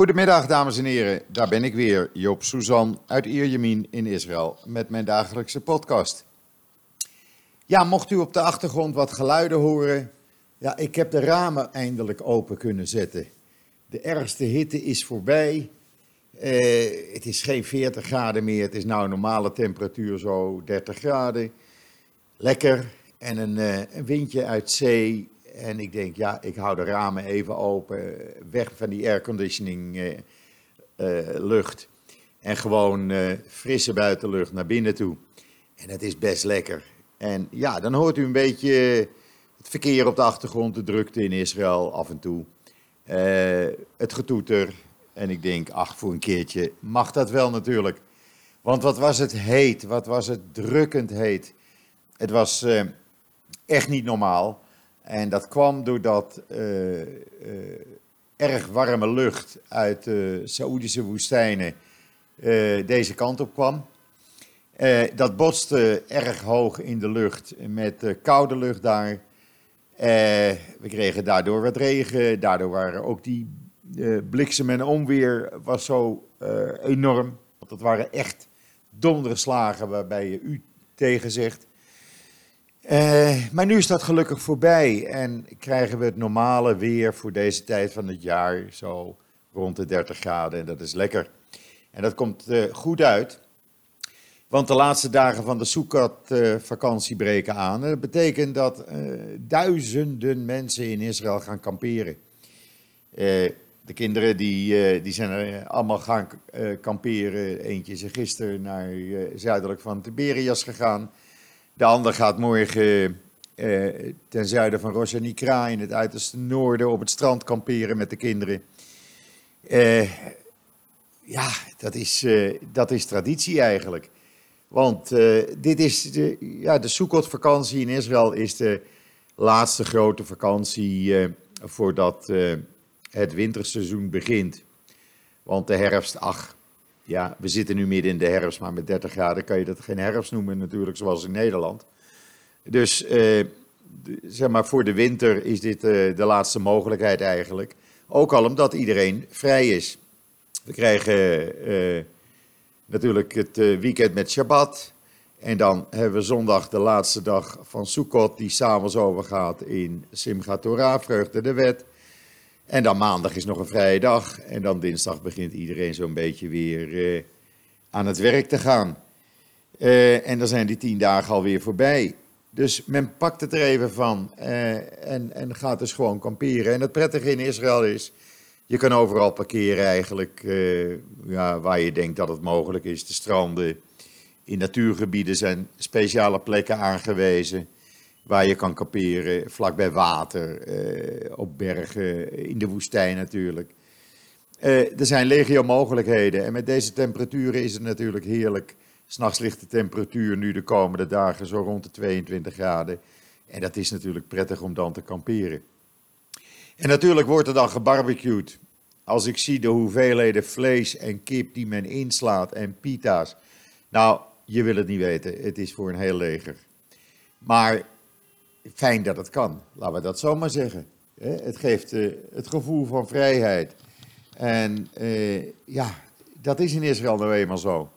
Goedemiddag, dames en heren. Daar ben ik weer, Joop Suzan uit Ierjemien in Israël, met mijn dagelijkse podcast. Ja, mocht u op de achtergrond wat geluiden horen, ja, ik heb de ramen eindelijk open kunnen zetten. De ergste hitte is voorbij. Eh, het is geen 40 graden meer, het is nou normale temperatuur, zo 30 graden. Lekker. En een, eh, een windje uit zee. En ik denk, ja, ik hou de ramen even open, weg van die airconditioning eh, eh, lucht. En gewoon eh, frisse buitenlucht naar binnen toe. En het is best lekker. En ja, dan hoort u een beetje het verkeer op de achtergrond, de drukte in Israël af en toe. Het getoeter. En ik denk, ach, voor een keertje mag dat wel natuurlijk. Want wat was het heet, wat was het drukkend heet. Het was echt niet normaal. En dat kwam doordat eh, eh, erg warme lucht uit de Saoedische woestijnen eh, deze kant op kwam. Dat botste erg hoog in de lucht met koude lucht daar. We kregen daardoor wat regen. Daardoor waren ook die bliksem en onweer was zo enorm. Want dat waren echt donderslagen waarbij je u tegen zegt. Eh, maar nu is dat gelukkig voorbij en krijgen we het normale weer voor deze tijd van het jaar, zo rond de 30 graden. En dat is lekker. En dat komt eh, goed uit, want de laatste dagen van de Sukkot-vakantie breken aan. En dat betekent dat eh, duizenden mensen in Israël gaan kamperen. Eh, de kinderen die, eh, die zijn er allemaal gaan eh, kamperen. Eentje is er gisteren naar eh, zuidelijk van Tiberias gegaan. De ander gaat morgen eh, ten zuiden van Rosh Nikra in het uiterste noorden op het strand kamperen met de kinderen. Eh, ja, dat is, eh, dat is traditie eigenlijk. Want dit is de, ja, de Sukkot-vakantie in Israël is de laatste grote vakantie voordat het winterseizoen begint. Want de herfst, ach, ja, we zitten nu midden in de herfst, maar met 30 graden kan je dat geen herfst noemen natuurlijk, zoals in Nederland. Dus eh, zeg maar, voor de winter is dit eh, de laatste mogelijkheid eigenlijk. Ook al omdat iedereen vrij is. We krijgen eh, natuurlijk het weekend met Shabbat. En dan hebben we zondag de laatste dag van Sukkot, die s'avonds overgaat in Simchat Torah, vreugde de wet. En dan maandag is nog een vrije dag. En dan dinsdag begint iedereen zo'n beetje weer eh, aan het werk te gaan. Eh, en dan zijn die tien dagen alweer voorbij. Dus men pakt het er even van eh, en, en gaat dus gewoon kamperen. En het prettige in Israël is, je kan overal parkeren eigenlijk ja, waar je denkt dat het mogelijk is. De stranden, in natuurgebieden zijn speciale plekken aangewezen waar je kan kamperen, vlakbij water, eh, op bergen, in de woestijn natuurlijk. Eh, er zijn legio mogelijkheden en met deze temperaturen is het natuurlijk heerlijk. S'nachts ligt de temperatuur nu de komende dagen zo rond de 22 graden. En dat is natuurlijk prettig om dan te kamperen. En natuurlijk wordt er dan gebarbecued. Als ik zie de hoeveelheden vlees en kip die men inslaat en pita's. Nou, je wil het niet weten. Het is voor een heel leger. Maar fijn dat het kan. Laten we dat zomaar zeggen. Hè, Het geeft eh, het gevoel van vrijheid. En eh, ja, dat is in Israël nou eenmaal zo.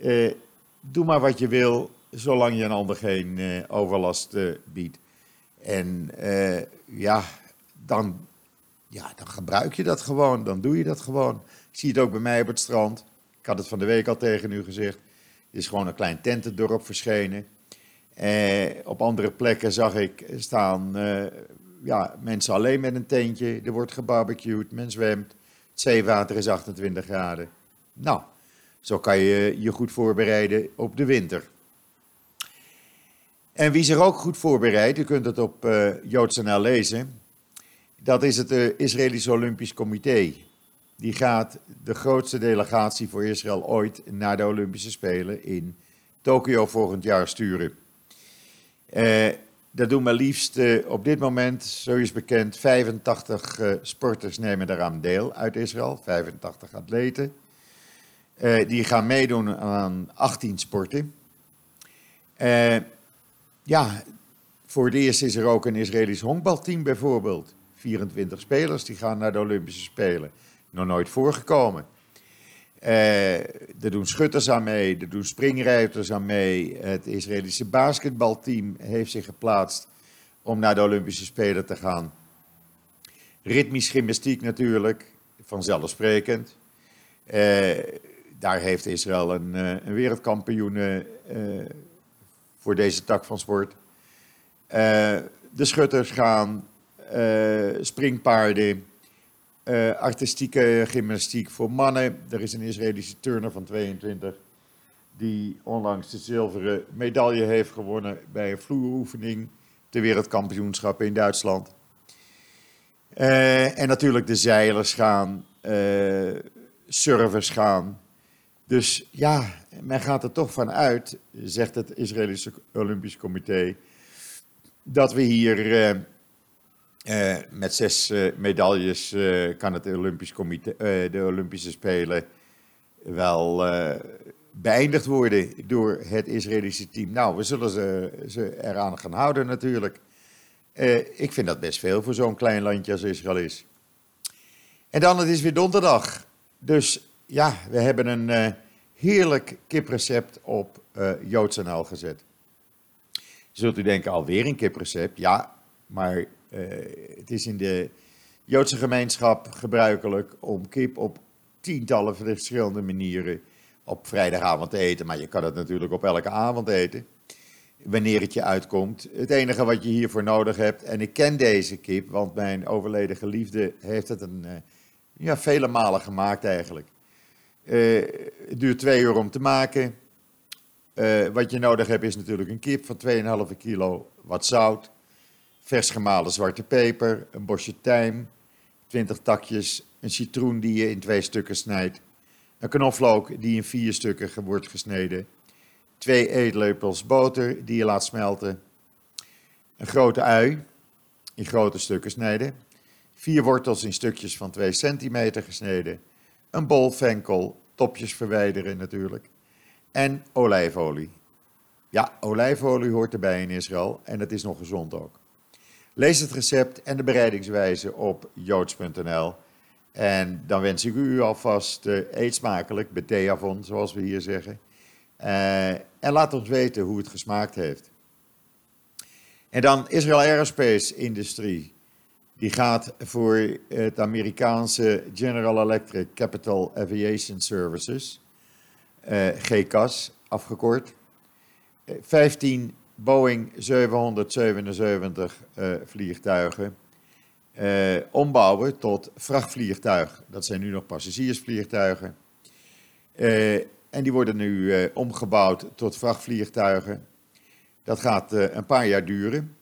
Eh, doe maar wat je wil, zolang je een ander geen overlast biedt. En ja, dan, ja, dan gebruik je dat gewoon, dan doe je dat gewoon. Ik zie het ook bij mij op het strand. Ik had het van de week al tegen u gezegd. Het is gewoon een klein tentendorp verschenen. Eh, op andere plekken zag ik staan eh, ja, mensen alleen met een tentje. Er wordt gebarbecued, men zwemt. Het zeewater is 28 graden. Nou, zo kan je je goed voorbereiden op de winter. En wie zich ook goed voorbereidt, u kunt het op uh, joods.nl lezen, dat is het uh, Israëlisch Olympisch Comité. Die gaat de grootste delegatie voor Israël ooit naar de Olympische Spelen in Tokio volgend jaar sturen. Uh, dat doen maar liefst uh, op dit moment, zo is bekend, 85 uh, sporters nemen daaraan deel uit Israël, 85 atleten. Die gaan meedoen aan 18 sporten. Ja, voor het eerst is er ook een Israëlisch honkbalteam bijvoorbeeld. 24 spelers die gaan naar de Olympische Spelen. nog nooit voorgekomen. Uh, er doen schutters aan mee, er doen springruiters aan mee. Het Israëlische basketbalteam heeft zich geplaatst om naar de Olympische Spelen te gaan. Ritmisch gymnastiek natuurlijk, vanzelfsprekend. Uh, daar heeft Israël een, uh, een wereldkampioen voor deze tak van sport. de schutters gaan, springpaarden, uh, artistieke gymnastiek voor mannen. Er is een Israëlische turner van 22 die onlangs de zilveren medaille heeft gewonnen bij een vloeroefening de wereldkampioenschap in Duitsland. Uh, en natuurlijk de zeilers gaan, uh, surfers gaan. Dus ja, men gaat er toch van uit, zegt het Israëlische Olympisch Comité, dat we hier uh, met zes uh, medailles uh, kan het Olympisch Comité, de Olympische Spelen wel beëindigd worden door het Israëlische team. Nou, we zullen ze, ze eraan gaan houden natuurlijk. ik vind dat best veel voor zo'n klein landje als Israël is. En dan, het is weer donderdag. Dus ja, we hebben een heerlijk kiprecept op Joods.nl gezet. Zult u denken, alweer een kiprecept? Ja, maar het is in de Joodse gemeenschap gebruikelijk om kip op tientallen verschillende manieren op vrijdagavond te eten. Maar je kan het natuurlijk op elke avond eten, wanneer het je uitkomt. Het enige wat je hiervoor nodig hebt, en ik ken deze kip, want mijn overleden geliefde heeft het een, uh, ja, vele malen gemaakt eigenlijk. Uh, het duurt twee uur om te maken. wat je nodig hebt is natuurlijk een kip van 2,5 kilo, wat zout, vers gemalen zwarte peper, een bosje tijm, 20 takjes, een citroen die je in twee stukken snijdt, een knoflook die in vier stukken wordt gesneden, twee eetlepels boter die je laat smelten, een grote ui in grote stukken snijden, vier wortels in stukjes van 2 centimeter gesneden, een bol venkel, topjes verwijderen natuurlijk, en olijfolie. Ja, olijfolie hoort erbij in Israël en het is nog gezond ook. Lees het recept en de bereidingswijze op joods.nl. En dan wens ik u alvast uh, eet smakelijk, beteavon, zoals we hier zeggen. Uh, en laat ons weten hoe het gesmaakt heeft. En dan Israel Aerospace Industrie. Die gaat voor het Amerikaanse General Electric Capital Aviation Services, uh, GCAS afgekort, 15 Boeing 777 uh, vliegtuigen uh, ombouwen tot vrachtvliegtuig. Dat zijn nu nog passagiersvliegtuigen. Uh, en die worden nu omgebouwd tot vrachtvliegtuigen. Dat gaat een paar jaar duren.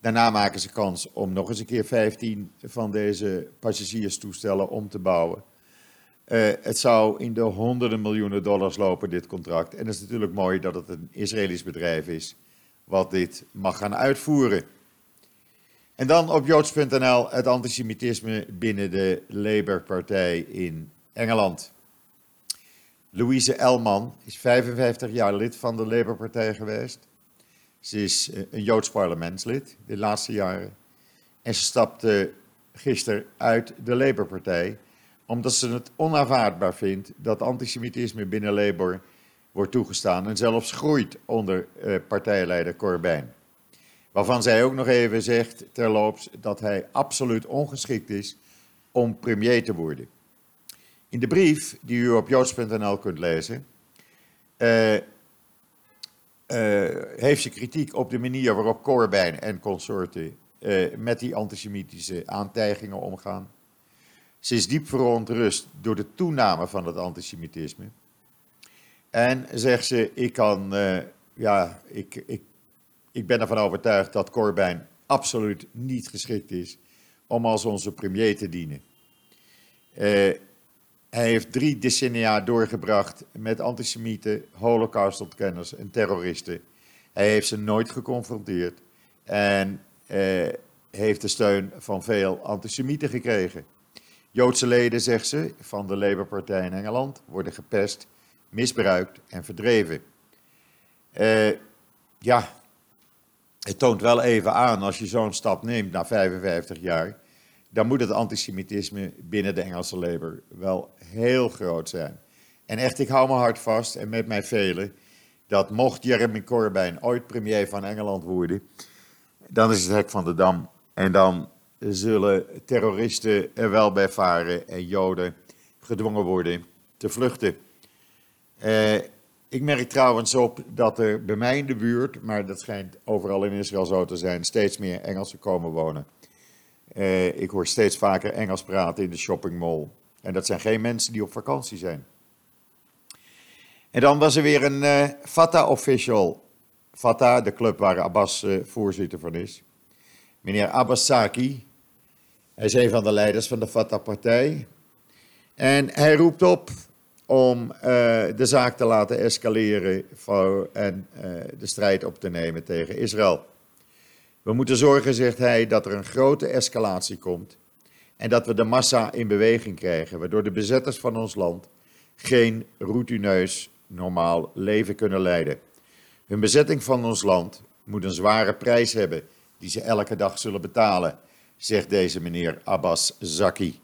Daarna maken ze kans om nog eens een keer 15 van deze passagierstoestellen om te bouwen. het zou in de honderden miljoenen dollars lopen, dit contract. En het is natuurlijk mooi dat het een Israëlisch bedrijf is wat dit mag gaan uitvoeren. En dan op joods.nl het antisemitisme binnen de Labour-partij in Engeland. Louise Elman is 55 jaar lid van de Labour-partij geweest. Ze is eh, een Joods parlementslid de laatste jaren. En ze stapte gisteren uit de Labour-partij omdat ze het onaanvaardbaar vindt dat antisemitisme binnen Labour wordt toegestaan en zelfs groeit onder uh, partijleider Corbijn. Waarvan zij ook nog even zegt terloops dat hij absoluut ongeschikt is om premier te worden. In de brief die u op joods.nl kunt lezen, uh, uh, heeft ze kritiek op de manier waarop Corbijn en consorten met die antisemitische aantijgingen omgaan. Ze is diep verontrust door de toename van het antisemitisme. En zegt ze, ik, kan, uh, ja, ik, ik, ik ben ervan overtuigd dat Corbijn absoluut niet geschikt is om als onze premier te dienen. Uh, hij heeft drie decennia doorgebracht met antisemieten, holocaustontkenners en terroristen. Hij heeft ze nooit geconfronteerd en uh, heeft de steun van veel antisemieten gekregen. Joodse leden, zegt ze, van de Labour-partij in Engeland worden gepest misbruikt en verdreven. Uh, ja, het toont wel even aan als je zo'n stap neemt na 55 jaar, dan moet het antisemitisme binnen de Engelse Labour wel heel groot zijn. En echt, ik hou mijn hart vast en met mij velen, dat mocht Jeremy Corbyn ooit premier van Engeland worden, dan is het hek van de dam. En dan zullen terroristen er wel bij varen en Joden gedwongen worden te vluchten. Eh, ik merk trouwens op dat er bij mij in de buurt, maar dat schijnt overal in Israël zo te zijn, steeds meer Engelsen komen wonen. Uh, ik hoor steeds vaker Engels praten in de shoppingmall. En dat zijn geen mensen die op vakantie zijn. En dan was er weer een uh, Fatah-official. Fatah, de club waar Abbas voorzitter van is. Meneer Abbas Saki. Hij is een van de leiders van de Fatah-partij. En hij roept op om uh, de zaak te laten escaleren en de strijd op te nemen tegen Israël. We moeten zorgen, zegt hij, dat er een grote escalatie komt en dat we de massa in beweging krijgen, waardoor de bezetters van ons land geen routineus normaal leven kunnen leiden. Hun bezetting van ons land moet een zware prijs hebben die ze elke dag zullen betalen, zegt deze meneer Abbas Zaki.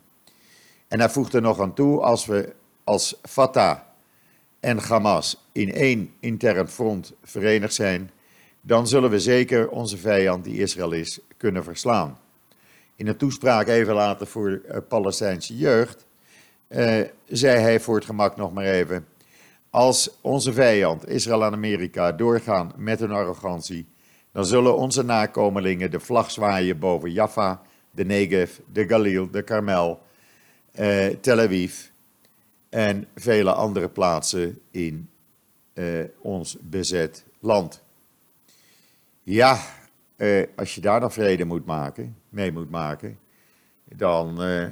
En hij voegt er nog aan toe, als we als Fatah en Hamas in één intern front verenigd zijn, dan zullen we zeker onze vijand, die Israël is, kunnen verslaan. In een toespraak even later voor de Palestijnse jeugd uh, zei hij voor het gemak nog maar even: Als onze vijand, Israël en Amerika, doorgaan met hun arrogantie, dan zullen onze nakomelingen de vlag zwaaien boven Jaffa, de Negev, de Galil, de Karmel, uh, Tel Aviv en vele andere plaatsen in uh, ons bezet land. Ja, eh, als je daar dan vrede moet maken, mee moet maken, dan eh,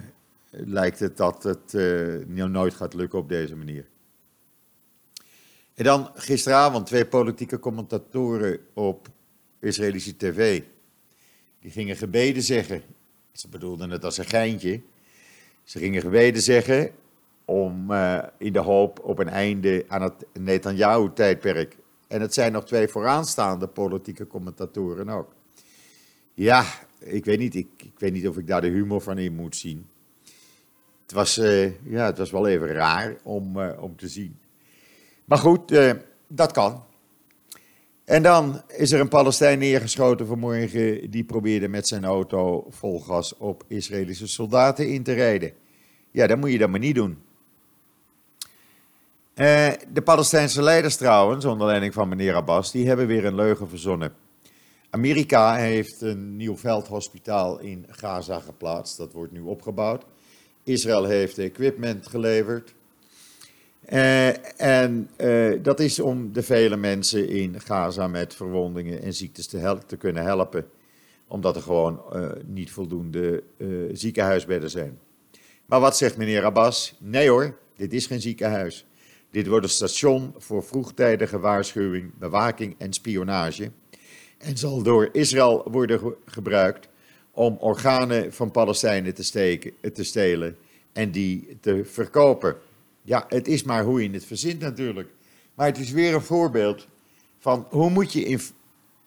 lijkt het dat het uh, nooit gaat lukken op deze manier. En dan gisteravond twee politieke commentatoren op Israëlische tv. Die gingen gebeden zeggen. Ze bedoelden het als een geintje. Ze gingen gebeden zeggen om uh, in de hoop op een einde aan het Netanyahu-tijdperk en het zijn nog twee vooraanstaande politieke commentatoren ook. Ja, ik weet niet, ik, ik weet niet of ik daar de humor van in moet zien. Het was, uh, ja, het was wel even raar om, uh, om te zien. Maar goed, dat kan. En dan is er een Palestijn neergeschoten vanmorgen. Die probeerde met zijn auto vol gas op Israëlische soldaten in te rijden. Ja, dat moet je dan maar niet doen. Uh, de Palestijnse leiders trouwens, onder leiding van meneer Abbas, die hebben weer een leugen verzonnen. Amerika heeft een nieuw veldhospitaal in Gaza geplaatst. Dat wordt nu opgebouwd. Israël heeft equipment geleverd. Uh, en uh, dat is om de vele mensen in Gaza met verwondingen en ziektes te, te kunnen helpen. Omdat er gewoon niet voldoende ziekenhuisbedden zijn. Maar wat zegt meneer Abbas? Nee hoor, dit is geen ziekenhuis. Dit wordt een station voor vroegtijdige waarschuwing, bewaking en spionage en zal door Israël worden gebruikt om organen van Palestijnen te, steken, te stelen en die te verkopen. Ja, het is maar hoe je het verzint natuurlijk. Maar het is weer een voorbeeld van hoe moet je, in,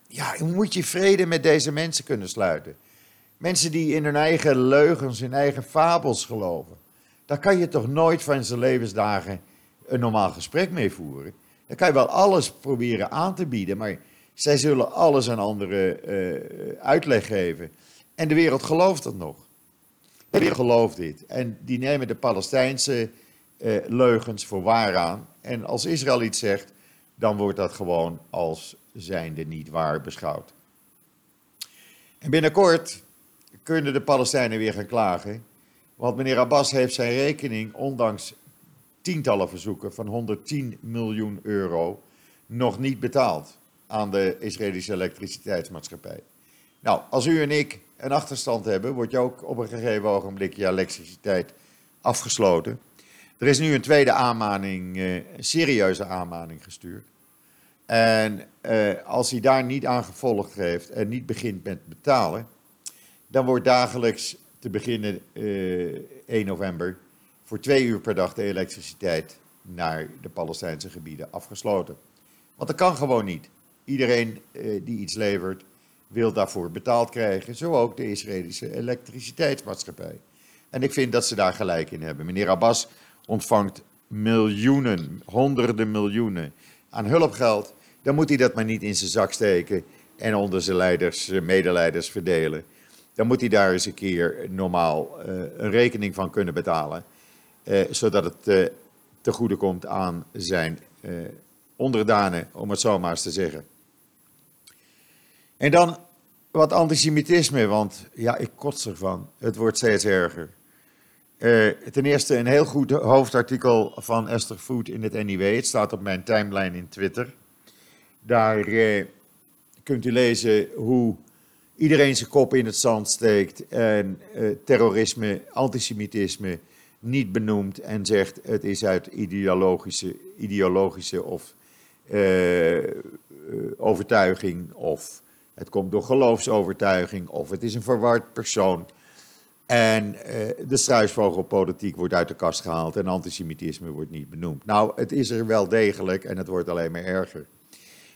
ja, hoe moet je vrede met deze mensen kunnen sluiten. Mensen die in hun eigen leugens, in eigen fabels geloven. Daar kan je toch nooit van zijn levensdagen een normaal gesprek mee voeren. Dan kan je wel alles proberen aan te bieden, maar zij zullen alles aan anderen uh, uitleg geven. En de wereld gelooft dat nog. De wereld gelooft dit. En die nemen de Palestijnse uh, leugens voor waar aan. En als Israël iets zegt, dan wordt dat gewoon als zijnde niet waar beschouwd. En binnenkort kunnen de Palestijnen weer gaan klagen. Want meneer Abbas heeft zijn rekening, ondanks tientallen verzoeken van 110 miljoen euro nog niet betaald aan de Israëlische elektriciteitsmaatschappij. Nou, als u en ik een achterstand hebben, wordt je ook op een gegeven ogenblik je elektriciteit afgesloten. Er is nu een tweede aanmaning, eh, een serieuze aanmaning gestuurd. En eh, als hij daar niet aan gevolgd heeft en niet begint met betalen, dan wordt dagelijks te beginnen eh, 1 november voor twee uur per dag de elektriciteit naar de Palestijnse gebieden afgesloten. Want dat kan gewoon niet. Iedereen eh, die iets levert, wil daarvoor betaald krijgen. Zo ook de Israëlische elektriciteitsmaatschappij. En ik vind dat ze daar gelijk in hebben. Meneer Abbas ontvangt miljoenen, honderden miljoenen aan hulpgeld. Dan moet hij dat maar niet in zijn zak steken en onder zijn leiders, eh, medeleiders verdelen. Dan moet hij daar eens een keer normaal uh, een rekening van kunnen betalen. Uh, zodat het uh, te goede komt aan zijn onderdanen, om het zo maar eens te zeggen. En dan wat antisemitisme, want ja, ik kots ervan. Het wordt steeds erger. Ten eerste een heel goed hoofdartikel van Esther Food in het NIW. Het staat op mijn timeline in Twitter. Daar kunt u lezen hoe iedereen zijn kop in het zand steekt en terrorisme, antisemitisme niet benoemt en zegt het is uit ideologische, ideologische of overtuiging of het komt door geloofsovertuiging of het is een verward persoon. En uh, de struisvogelpolitiek wordt uit de kast gehaald en antisemitisme wordt niet benoemd. Nou, het is er wel degelijk en het wordt alleen maar erger.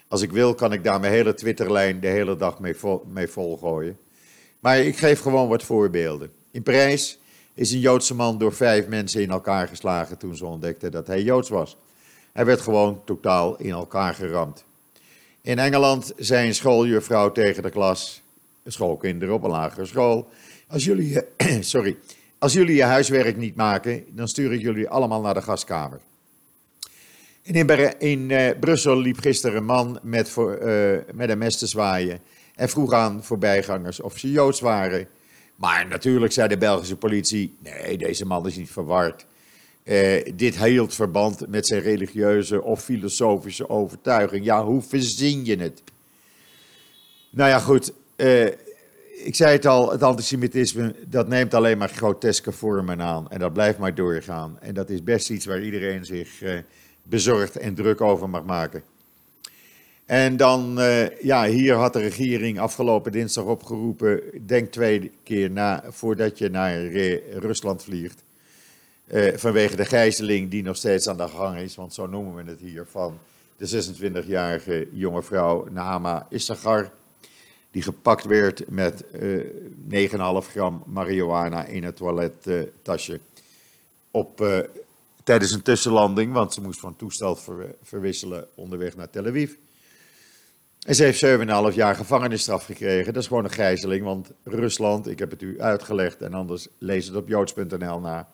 Als ik wil, kan ik daar mijn hele Twitterlijn de hele dag mee, vol, mee volgooien. Maar ik geef gewoon wat voorbeelden. In Parijs is een Joodse man door vijf mensen in elkaar geslagen toen ze ontdekten dat hij Joods was. Hij werd gewoon totaal in elkaar geramd. In Engeland zei een schooljuffrouw tegen de klas, schoolkinderen op een lagere school, als jullie, sorry, als jullie je huiswerk niet maken, dan stuur ik jullie allemaal naar de gaskamer. En in, in uh, Brussel liep gisteren een man met, uh, met een mes te zwaaien en vroeg aan voorbijgangers of ze Joods waren. Maar natuurlijk zei de Belgische politie, nee, deze man is niet verward. Uh, dit hield verband met zijn religieuze of filosofische overtuiging. Ja, hoe verzin je het? Nou ja, goed. Uh, ik zei het al, het antisemitisme, dat neemt alleen maar groteske vormen aan. En dat blijft maar doorgaan. En dat is best iets waar iedereen zich uh, bezorgd en druk over mag maken. En dan, uh, ja, hier had de regering afgelopen dinsdag opgeroepen, denk twee keer na voordat je naar Rusland vliegt. vanwege de gijzeling die nog steeds aan de gang is, want zo noemen we het hier, van de 26-jarige jonge vrouw Nama Issagar die gepakt werd met uh, 9,5 gram marihuana in het toilettasje op, tijdens een tussenlanding, want ze moest van toestel ver, verwisselen onderweg naar Tel Aviv. En ze heeft 7,5 jaar gevangenisstraf gekregen. Dat is gewoon een gijzeling, want Rusland, ik heb het u uitgelegd en anders lees het op joods.nl na.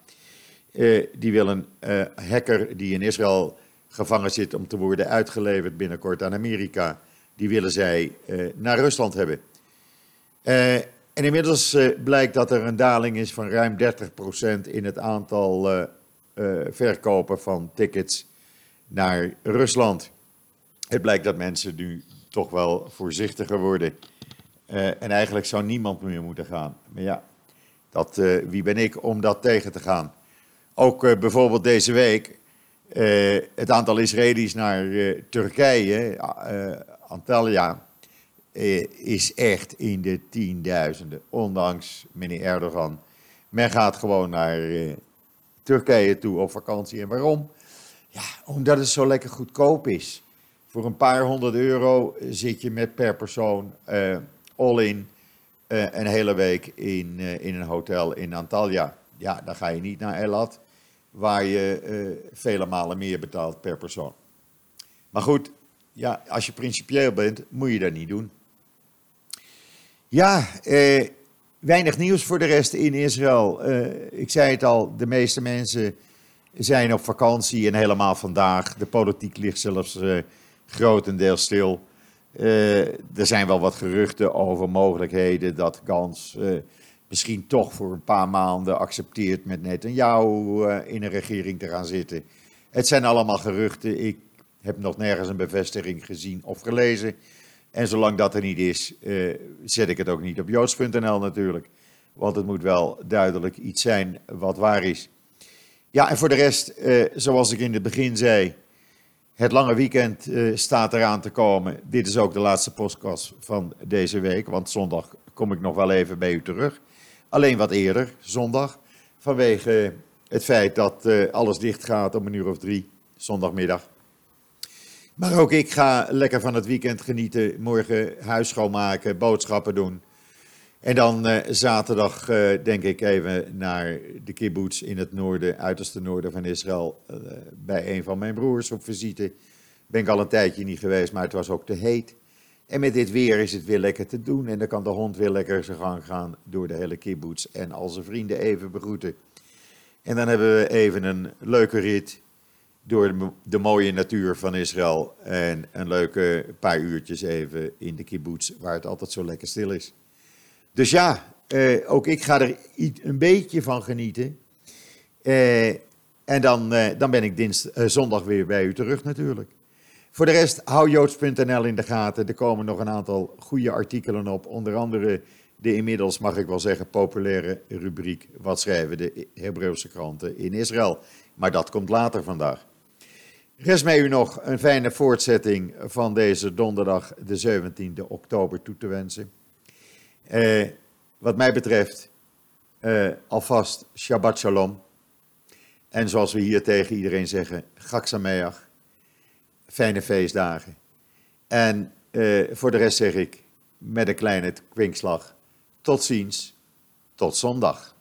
Uh, die wil een uh, hacker die in Israël gevangen zit om te worden uitgeleverd binnenkort aan Amerika die willen zij uh, naar Rusland hebben. En inmiddels blijkt dat er een daling is van ruim 30% in het aantal verkopen van tickets naar Rusland. Het blijkt dat mensen nu toch wel voorzichtiger worden. en eigenlijk zou niemand meer moeten gaan. Maar ja, dat, wie ben ik om dat tegen te gaan? Ook bijvoorbeeld deze week het aantal Israëli's naar Turkije Antalya eh, is echt in de tienduizenden, ondanks meneer Erdogan. Men gaat gewoon naar eh, Turkije toe op vakantie. En waarom? Ja, omdat het zo lekker goedkoop is. Voor een paar honderd euro zit je met per persoon uh, all in uh, een hele week in, uh, in een hotel in Antalya. Ja, dan ga je niet naar Elat, waar je vele malen meer betaalt per persoon. Maar goed, ja, als je principieel bent, moet je dat niet doen. Ja, eh, weinig nieuws voor de rest in Israël. Eh, ik zei het al, de meeste mensen zijn op vakantie en helemaal vandaag. De politiek ligt zelfs eh, grotendeels stil. Eh, er zijn wel wat geruchten over mogelijkheden dat Gans eh, misschien toch voor een paar maanden accepteert met Netanyahu uh, in een regering te gaan zitten. Het zijn allemaal geruchten. Ik heb nog nergens een bevestiging gezien of gelezen. En zolang dat er niet is, zet ik het ook niet op joods.nl natuurlijk. Want het moet wel duidelijk iets zijn wat waar is. Ja, en voor de rest, zoals ik in het begin zei, het lange weekend uh, staat eraan te komen. Dit is ook de laatste podcast van deze week, want zondag kom ik nog wel even bij u terug. Alleen wat eerder, zondag, vanwege het feit dat alles dicht gaat om een uur of drie, zondagmiddag. Maar ook ik ga lekker van het weekend genieten. Morgen huis schoonmaken, boodschappen doen. En dan uh, zaterdag uh, denk ik even naar de kibbutz in het noorden, uiterste noorden van Israël, uh, bij een van mijn broers op visite. Ben ik al een tijdje niet geweest, maar het was ook te heet. En met dit weer is het weer lekker te doen en dan kan de hond weer lekker zijn gang gaan door de hele kibbutz en al zijn vrienden even begroeten. En dan hebben we even een leuke rit door de, de mooie natuur van Israël en een leuke paar uurtjes even in de kibbutz waar het altijd zo lekker stil is. Dus ja, eh, ook ik ga er een beetje van genieten. Eh, en dan, eh, dan ben ik zondag weer bij u terug natuurlijk. Voor de rest, hou joods.nl in de gaten. Er komen nog een aantal goede artikelen op. Onder andere de inmiddels, mag ik wel zeggen, populaire rubriek. Wat schrijven de Hebreeuwse kranten in Israël? Maar dat komt later vandaag. Rest mij u nog een fijne voortzetting van deze donderdag, de 17e oktober, toe te wensen. Eh, wat mij betreft, eh, alvast Shabbat Shalom. En zoals we hier tegen iedereen zeggen, Chag. Fijne feestdagen. En eh, voor de rest zeg ik met een kleine kwinkslag, tot ziens, tot zondag.